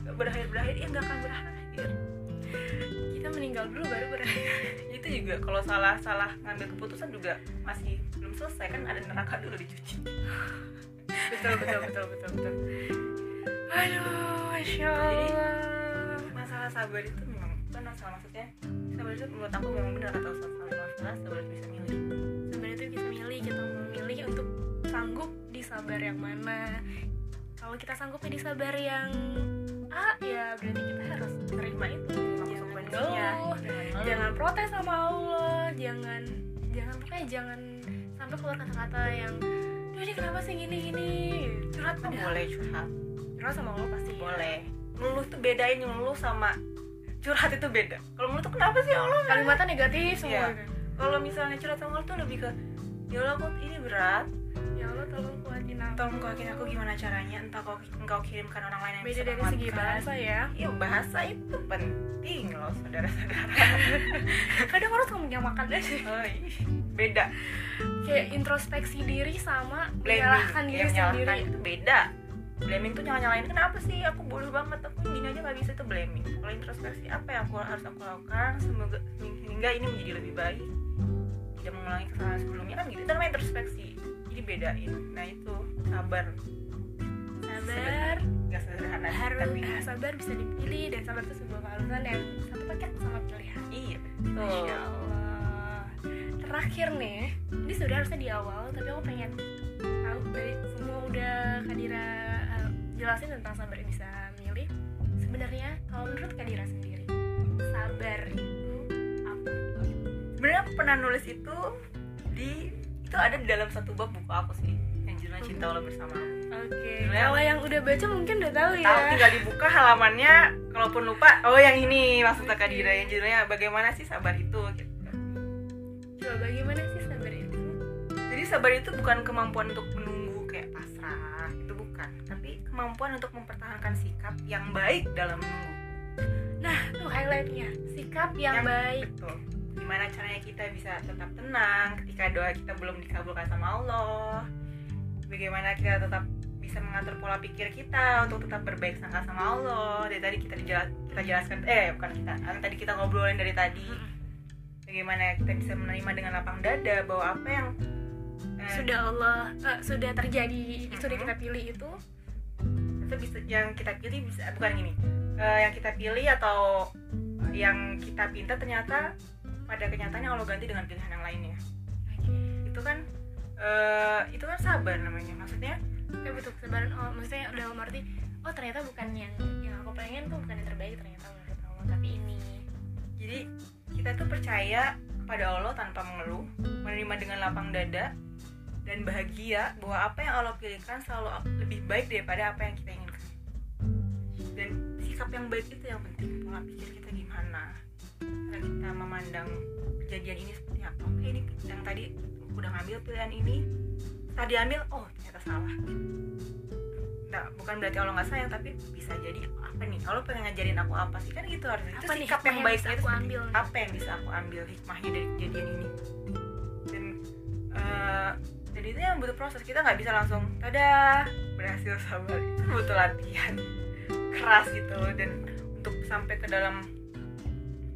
Nggak berakhir berakhir. Ya nggak akan berakhir. Kita meninggal dulu baru berakhir. Itu juga kalau salah salah ngambil keputusan juga masih belum selesai kan ada neraka dulu dicuci. Betul betul betul betul betul. Aduh masya allah. masalah sabar itu memang bukan masalah maksudnya sabar itu menurut aku memang benar kata Ustaz Salim sabar itu bisa milih. Sebenarnya itu bisa milih kita mau milih untuk sanggup di sabar yang mana. Kalau kita sanggupnya di sabar yang A ya berarti kita harus terima itu. Jangan konsekuensinya ngeluh jangan protes sama Allah. Jangan jangan pokoknya jangan sampai keluar kata-kata yang "Duh, ini kenapa sih gini gini? Curhat padahal. boleh curhat? Curhat sama lo pasti ya. boleh. Ngeluh tuh bedain ngeluh sama curhat itu beda. Kalau ngeluh tuh kenapa sih Allah? Kalimatnya negatif semua Iya. kan. kalau misalnya curhat sama Allah tuh lebih ke ya Allah aku ini berat? Ya Allah tolong kuatin aku. Tolong kuatin aku gimana caranya? Entah kau engkau kirimkan orang lain yang beda bisa dari segi bahasa ya. Iya bahasa itu penting loh saudara-saudara. kadang orang suka menyamakan aja Oh, ih, beda. kayak introspeksi diri sama Blaming. menyalahkan diri yang sendiri. itu beda. Blaming tuh nyala nyalain kenapa sih? Aku bodoh banget. Aku gini aja nggak bisa itu blaming. Kalau introspeksi apa yang aku harus aku lakukan? Semoga sehingga ini menjadi lebih baik tidak mengulangi kesalahan sebelumnya kan gitu. Itu namanya introspeksi. Jadi bedain. Nah itu. Sabar. Sabar. Nggak sederhana harus tapi sabar bisa dipilih dan sabar itu sebuah keharusan yang satu paket sama pilihan. Iya Masya betul. Allah. Terakhir nih Ini sebenarnya harusnya di awal Tapi aku pengen tahu dari semua udah Kadira uh, jelasin tentang sabar bisa milih. Sebenarnya kalau menurut Kadira sendiri Sabar itu? Sebenarnya aku pernah nulis itu di itu ada di dalam satu bab buku aku sih yang judulnya cinta Allah bersama. Oke. Sebenarnya- Kalau yang udah baca mungkin udah tahu ya. Tahu tinggal dibuka halamannya kalaupun lupa oh yang ini maksudnya Kak Dira yang judulnya bagaimana sih sabar itu gitu. Coba bagaimana sih sabar itu? jadi sabar itu bukan kemampuan untuk menunggu kayak pasrah itu bukan. Tapi kemampuan untuk mempertahankan sikap yang baik dalam menunggu. Nah tuh highlightnya. Sikap yang, Yang- baik. betul gimana caranya kita bisa tetap tenang ketika doa kita belum dikabulkan sama Allah? Bagaimana kita tetap bisa mengatur pola pikir kita untuk tetap berbaik sangka sama Allah? Dari tadi kita dijela- kita jelaskan eh bukan kita yang tadi kita ngobrolin dari tadi. Bagaimana kita bisa menerima dengan lapang dada bahwa apa yang eh, Sudah Allah eh, Sudah terjadi Sudah Mhm. kita pilih itu. Itu bisa yang kita pilih bisa bukan gini eh, yang kita pilih atau yang kita pinta ternyata pada kenyataannya Allah ganti dengan pilihan yang lainnya. Itu kan eh, itu kan sabar namanya. Maksudnya ya betul kesabaran. Oh maksudnya dalam arti oh ternyata bukan yang yang aku pengen tuh bukan yang terbaik ternyata menurut Allah tapi ini. Jadi kita tuh percaya kepada Allah tanpa mengeluh menerima dengan lapang dada dan bahagia bahwa apa yang Allah pilihkan selalu lebih baik daripada apa yang kita inginkan. Dan sikap yang baik itu yang penting pola pikir kita kita memandang kejadian ini seperti apa? Oke ini yang tadi udah ngambil pilihan ini tadi ambil oh ternyata salah. Nah bukan berarti Allah nggak sayang tapi bisa jadi apa nih? Allah pengen ngajarin aku apa sih? Kan gitu harusnya. Itu Apa sikap yang yang baik bisa itu ambil? apa yang bisa aku ambil hikmahnya dari kejadian ini? Dan eh, dan itu yang butuh proses. Kita nggak bisa langsung tada berhasil sabar itu butuh latihan. Keras gitu. Dan untuk sampai ke dalam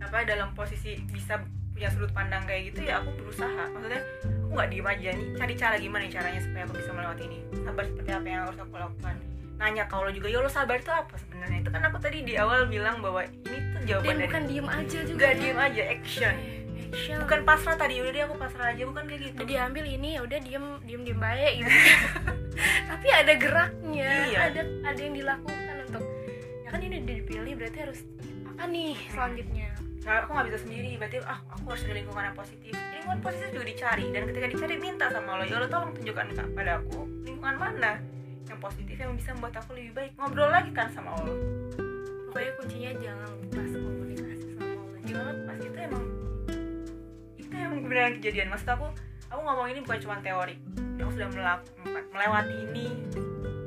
apa dalam posisi bisa punya sudut pandang kayak gitu ya aku berusaha. Maksudnya aku nggak diem aja nih cari cara gimana caranya supaya aku bisa melewati ini. Sabar seperti apa yang harus aku lakukan. Nanya kalau juga ya lo sabar itu apa sebenarnya? Itu kan aku tadi di awal bilang bahwa ini tuh jawaban dan dari bukan diem aja juga nggak diem aja action. Eh, action. Bukan pasrah tadi udah deh aku pasrah aja bukan kayak gitu. Diambil ini ya udah diem diem diem baik gitu. Tapi ada geraknya Iya. ada ada yang dilakukan untuk ya kan ini udah dipilih berarti harus apa nih selanjutnya Nah, aku nggak bisa sendiri berarti ah aku harus ada lingkungan yang positif. Lingkungan positif juga dicari dan ketika dicari minta sama Allah ya Allah tolong tunjukkan Kak, pada aku lingkungan mana yang positif yang bisa membuat aku lebih baik. Ngobrol lagi kan sama Allah. Pokoknya kuncinya jangan lepas komunikasi sama Allah. Gimana pas itu emang itu yang beneran kejadian. Maksud aku aku ngomong ini bukan cuma teori. Aku sudah melewati ini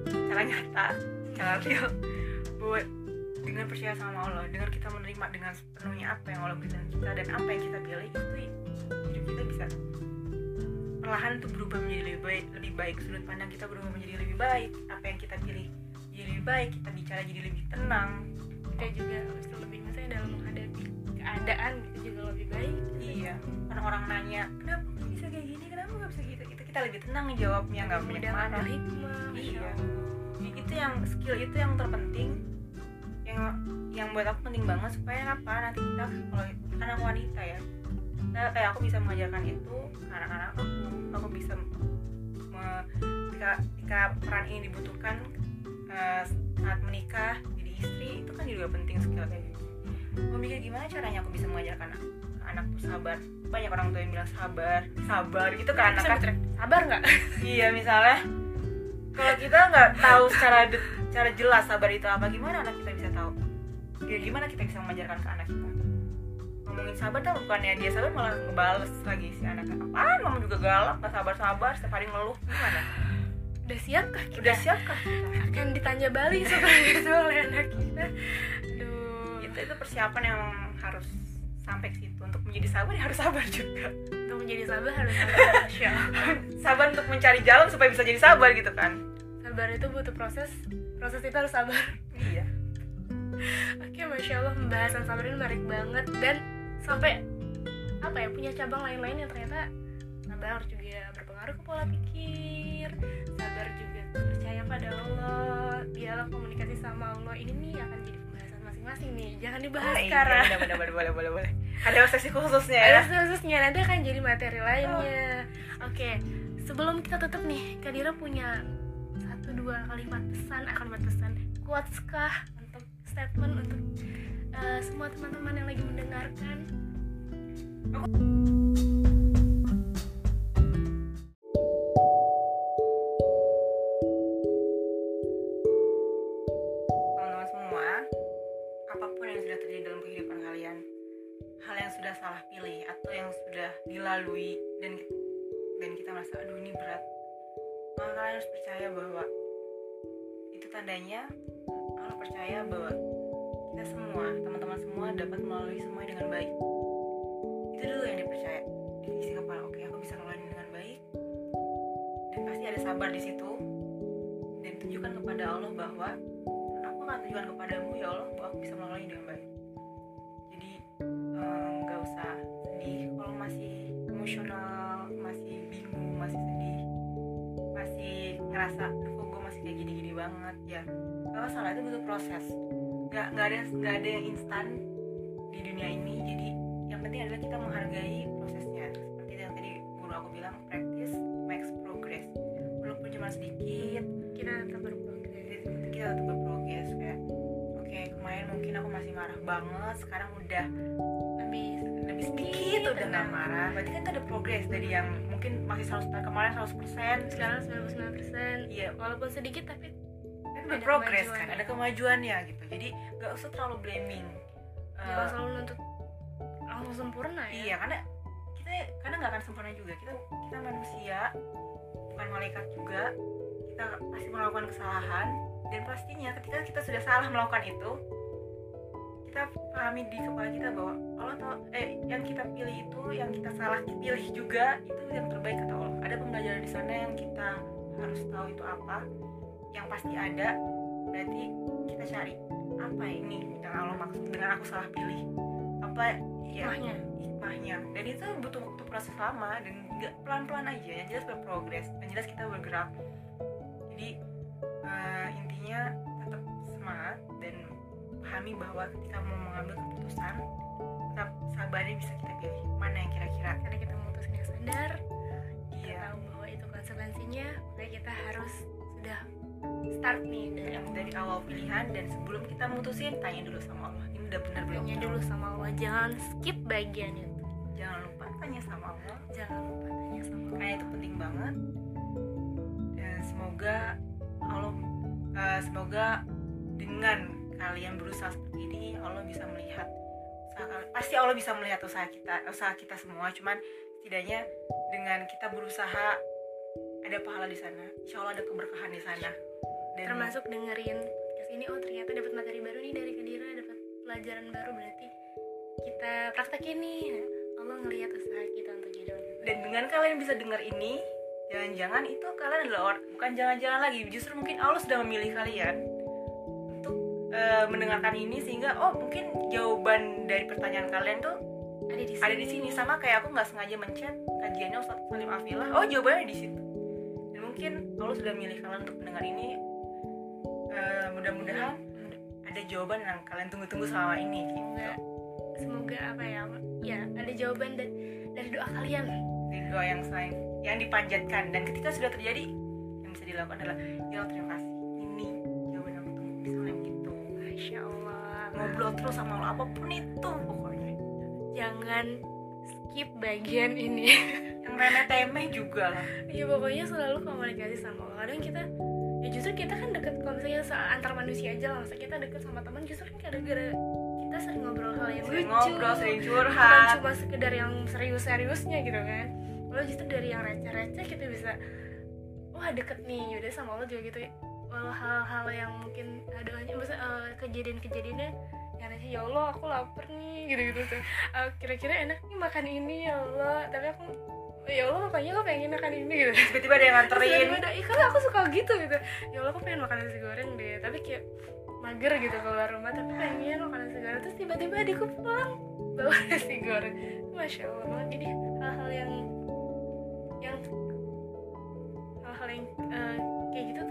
secara nyata secara real. Bahwa dengan percaya sama Allah dengan kita menerima dengan sepenuhnya apa yang Allah berikan kita dan apa yang kita pilih itu hidup kita bisa perlahan itu berubah menjadi lebih baik lebih baik sudut pandang kita berubah menjadi lebih baik apa yang kita pilih jadi lebih baik kita bicara jadi lebih tenang kita juga harus lebih misalnya dalam menghadapi keadaan gitu juga lebih baik Iya, orang-orang nanya, kenapa nggak bisa kayak gini, kenapa nggak bisa gitu? Itu kita lebih tenang nih jawabnya, nggak mudah marah. Iya. Itu yang skill itu yang terpenting, yang yang buat aku penting banget supaya apa nanti kita kalau aku wanita ya, kita, kayak aku bisa mengajarkan itu ke anak-anak aku, aku bisa me- ketika, ketika peran ini dibutuhkan eh, saat menikah jadi istri itu kan juga penting skill kayak gitu. Gue mikir gimana caranya aku bisa mengajarkan anak tuh sabar? Banyak orang tua yang bilang sabar sabar gitu kan anak kan. sabar nggak? Iya misalnya. Kalau kita nggak tahu secara de- secara jelas sabar itu apa gimana anak kita ya, gimana kita bisa mengajarkan ke anak kita? Ngomongin sabar tuh bukannya dia sabar malah ngebales lagi si anaknya apaan? Mama juga galak gak sabar sabar setiap hari ngeluh gimana? Udah siapkah kita? Udah siapkah kita? Akan ditanya balik itu oleh anak kita. Aduh. Itu itu persiapan yang harus sampai ke situ. Untuk menjadi sabar ya harus sabar juga. Untuk menjadi sabar harus sabar. Allah. sabar untuk mencari jalan supaya bisa jadi sabar gitu kan? Sabar itu butuh proses. Proses itu harus sabar. Iya oke masya allah pembahasan sabar ini menarik banget. Dan sampai apa ya punya cabang lain-lain yang ternyata sabar juga berpengaruh ke pola pikir. Sabar juga percaya pada Allah. Dialog komunikasi sama Allah ini nih akan jadi pembahasan masing-masing nih. Jangan dibahas Ah, iya, sekarang. bener, bener, boleh boleh boleh boleh. Ada sesi khususnya ya? ada khususnya nanti akan jadi materi lainnya. Oke sebelum kita tutup nih Kadira punya satu dua kalimat pesan ah, kalimat pesan. Quotes kah untuk statement untuk eh, semua teman-teman yang lagi mendengarkan. Teman-teman semua apa pun yang sudah terjadi dalam kehidupan kalian hal yang sudah salah pilih atau yang sudah dilalui dan dan kita merasa aduh ini berat maka kalian harus percaya bahwa itu tandanya percaya bahwa kita semua teman-teman semua dapat melalui semua dengan baik. Itu dulu yang dipercaya. Di isi kepala oke aku bisa melalui dengan baik. Dan pasti ada sabar di situ. Dan tunjukkan kepada Allah bahwa aku akan tunjukkan kepadamu ya Allah bahwa aku bisa melalui dengan baik. Jadi eh, nggak usah sedih. Kalau masih emosional masih bingung masih sedih masih ngerasa "Duh, kok masih kayak gini-gini banget ya nggak masalah itu butuh proses. Nggak nggak ada nggak ada yang instan di dunia ini. Jadi yang penting adalah kita menghargai prosesnya. Seperti yang tadi guru aku bilang practice makes progress. Walaupun cuma sedikit kita tetap berprogres. kita tetap berprogres. Kayak oke kemarin mungkin aku masih marah banget sekarang udah lebih lebih sedikit udah nggak marah. Berarti kan itu ada progres dari yang mungkin masih 100 kemarin 100% sekarang 99% iya. Walaupun sedikit tapi berprogres kan ada kemajuannya gitu. Jadi nggak usah terlalu blaming Eh, jangan selalu nuntut langsung sempurna ya? Iya karena kita karena nggak akan sempurna juga. Kita kita manusia bukan malaikat juga. Kita pasti melakukan kesalahan. Dan pastinya ketika kita sudah salah melakukan itu kita pahami di kepala kita bahwa Allah tahu eh yang kita pilih itu yang kita salah pilih juga itu yang terbaik kata Allah. Ada pembelajaran di sana yang kita harus tahu itu apa yang pasti ada berarti kita cari apa ini? Yang Allah maksud dengan aku salah pilih. Apa ya Hikmahnya. hikmahnya. Dan itu butuh waktu proses lama dan nggak pelan-pelan aja. Yang jelas berprogres yang jelas kita bergerak. Jadi eh, intinya tetap semangat dan pahami bahwa ketika mau mengambil keputusan tetap sabarnya bisa kita pilih. Mana yang kira-kira? Karena kita memutuskan yang sadar kita iya. tahu bahwa itu konsekuensinya makanya kita harus sudah start nih dari dari awal pilihan dan sebelum kita mutusin tanya dulu sama Allah. Ini udah benar belum? Tanya dulu sama Allah jangan skip bagian itu. Jangan lupa tanya sama Allah. Jangan lupa tanya sama Allah. Karena itu penting banget. Dan semoga Allah eh, semoga dengan kalian berusaha seperti ini Allah bisa melihat usaha pasti Allah bisa melihat usaha kita usaha kita semua. Cuman setidaknya dengan kita berusaha ada pahala di sana. Insya Allah ada keberkahan di sana. Dan termasuk dengerin podcast ini oh ternyata dapat materi baru nih dari Kedira dapat pelajaran baru berarti kita praktekin nih. Allah ngelihat usaha kita untuk jadi dan dengan kalian bisa dengar ini jangan-jangan itu kalian adalah orang bukan jangan-jangan lagi justru mungkin Allah sudah memilih kalian untuk eh, mendengarkan ini sehingga oh mungkin jawaban dari pertanyaan kalian tuh ada di sini ada di sini. Sama kayak aku nggak sengaja mencet kajiannya Ustadz Salim Afila. Oh jawabannya di situ mungkin Allah sudah memilih kalian untuk mendengar ini Eh, mudah-mudahan ada jawaban yang kalian tunggu-tunggu selama ini. Gitu semoga semoga apa ya ya ada jawaban da- dari doa kalian. Dari doa yang sayang yang dipanjatkan. Dan ketika sudah terjadi yang bisa dilakukan adalah ya terima kasih. Ini jawaban yang aku tunggu misalnya gitu. Masya Allah. Ngobrol terus sama Allah apa pun itu pokoknya. Jangan skip bagian ini. Yang remeh temeh juga lah. Ya pokoknya selalu komunikasi sama Allah kadang kita ya justru kita kan deket kalau misalnya antar manusia aja lah. Masa kita deket sama teman justru kan gara-gara kita sering ngobrol hal yang sering lucu. ngobrol sering bukan curhat. cuma sekedar yang serius-seriusnya gitu kan. Kalau justru dari yang receh-receh kita bisa wah deket nih. Yaudah sama Allah juga gitu. Walau hal-hal yang mungkin ada aja maksudnya eh, kejadian-kejadiannya receh ya Allah aku lapar nih gitu-gitu tuh. Eh, kira-kira enak nih makan ini ya Allah. Tapi aku ya Allah makanya aku pengen makan ini gitu. Tiba-tiba ada yang nganterin. tiba-tiba "Ih, karena aku suka gitu gitu. Ya Allah aku pengen makan nasi goreng deh. Tapi kayak mager gitu keluar rumah tapi pengen makan nasi goreng. Terus tiba-tiba adikku pulang bawa nasi goreng. Masya Allah banget jadi hal-hal yang yang hal-hal yang eh, kayak gitu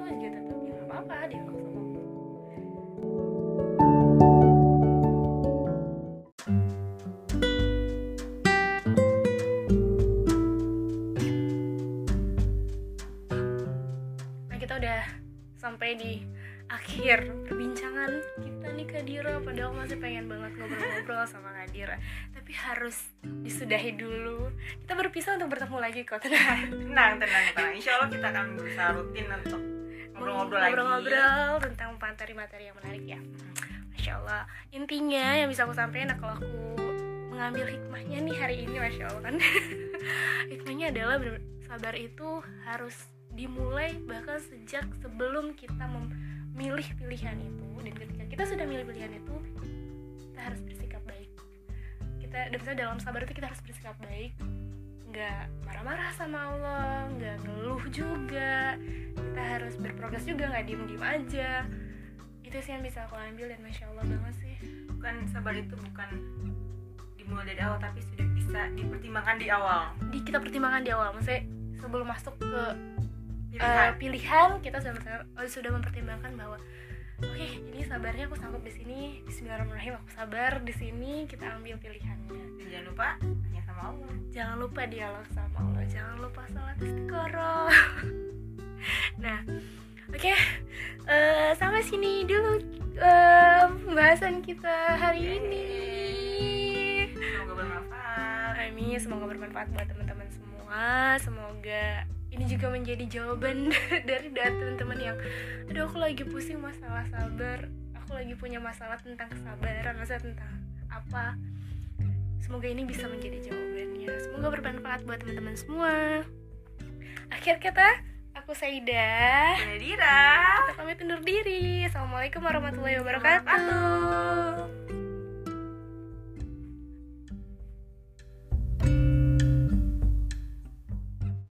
sampai di akhir perbincangan kita nih Kak Dira. Padahal masih pengen banget ngobrol-ngobrol sama Kak Dira. Tapi harus disudahi dulu. Kita berpisah untuk bertemu lagi kok. Tenang tenang tenang. Tenang insya Allah kita akan berusaha rutin untuk ngobrol-ngobrol lagi. Ngobrol-ngobrol tentang materi-materi yang menarik ya. Masya Allah. Intinya yang bisa aku sampaikan kalau aku mengambil hikmahnya nih hari ini Masya Allah kan. Hikmahnya adalah bener- sabar itu harus dimulai bahkan sejak sebelum kita memilih pilihan itu. Dan ketika kita sudah milih pilihan itu kita harus bersikap baik. Kita dan misalnya dalam sabar itu kita harus bersikap baik. Nggak marah-marah sama Allah nggak ngeluh juga. Kita harus berprogres juga nggak diem-diem aja. Itu sih yang bisa aku ambil dan masya Allah banget sih. Bukan sabar itu bukan dimulai dari awal tapi sudah bisa dipertimbangkan di awal. Di kita pertimbangkan di awal. Maksudnya sebelum masuk ke pilihan. Eh, pilihan kita sudah oh, sudah mempertimbangkan bahwa oke ini sabarnya aku sanggup di sini. Bismillahirrahmanirrahim aku sabar di sini kita ambil pilihannya. Dan jangan lupa hanya sama Allah. Jangan lupa dialog sama Allah. Jangan lupa salat istiqoroh. Nah oke eh, sampai sini dulu eh, pembahasan kita hari ini. Semoga bermanfaat. Amin, semoga bermanfaat buat teman-teman semua. Semoga ini juga menjadi jawaban dari dari teman-teman yang aduh aku lagi pusing masalah sabar. Aku lagi punya masalah tentang kesabaran, masalah tentang apa. Semoga ini bisa menjadi jawabannya. Semoga bermanfaat buat teman-teman semua. Akhir kata, aku Saida. Dira Kita pamit undur diri. Assalamualaikum warahmatullahi wabarakatuh.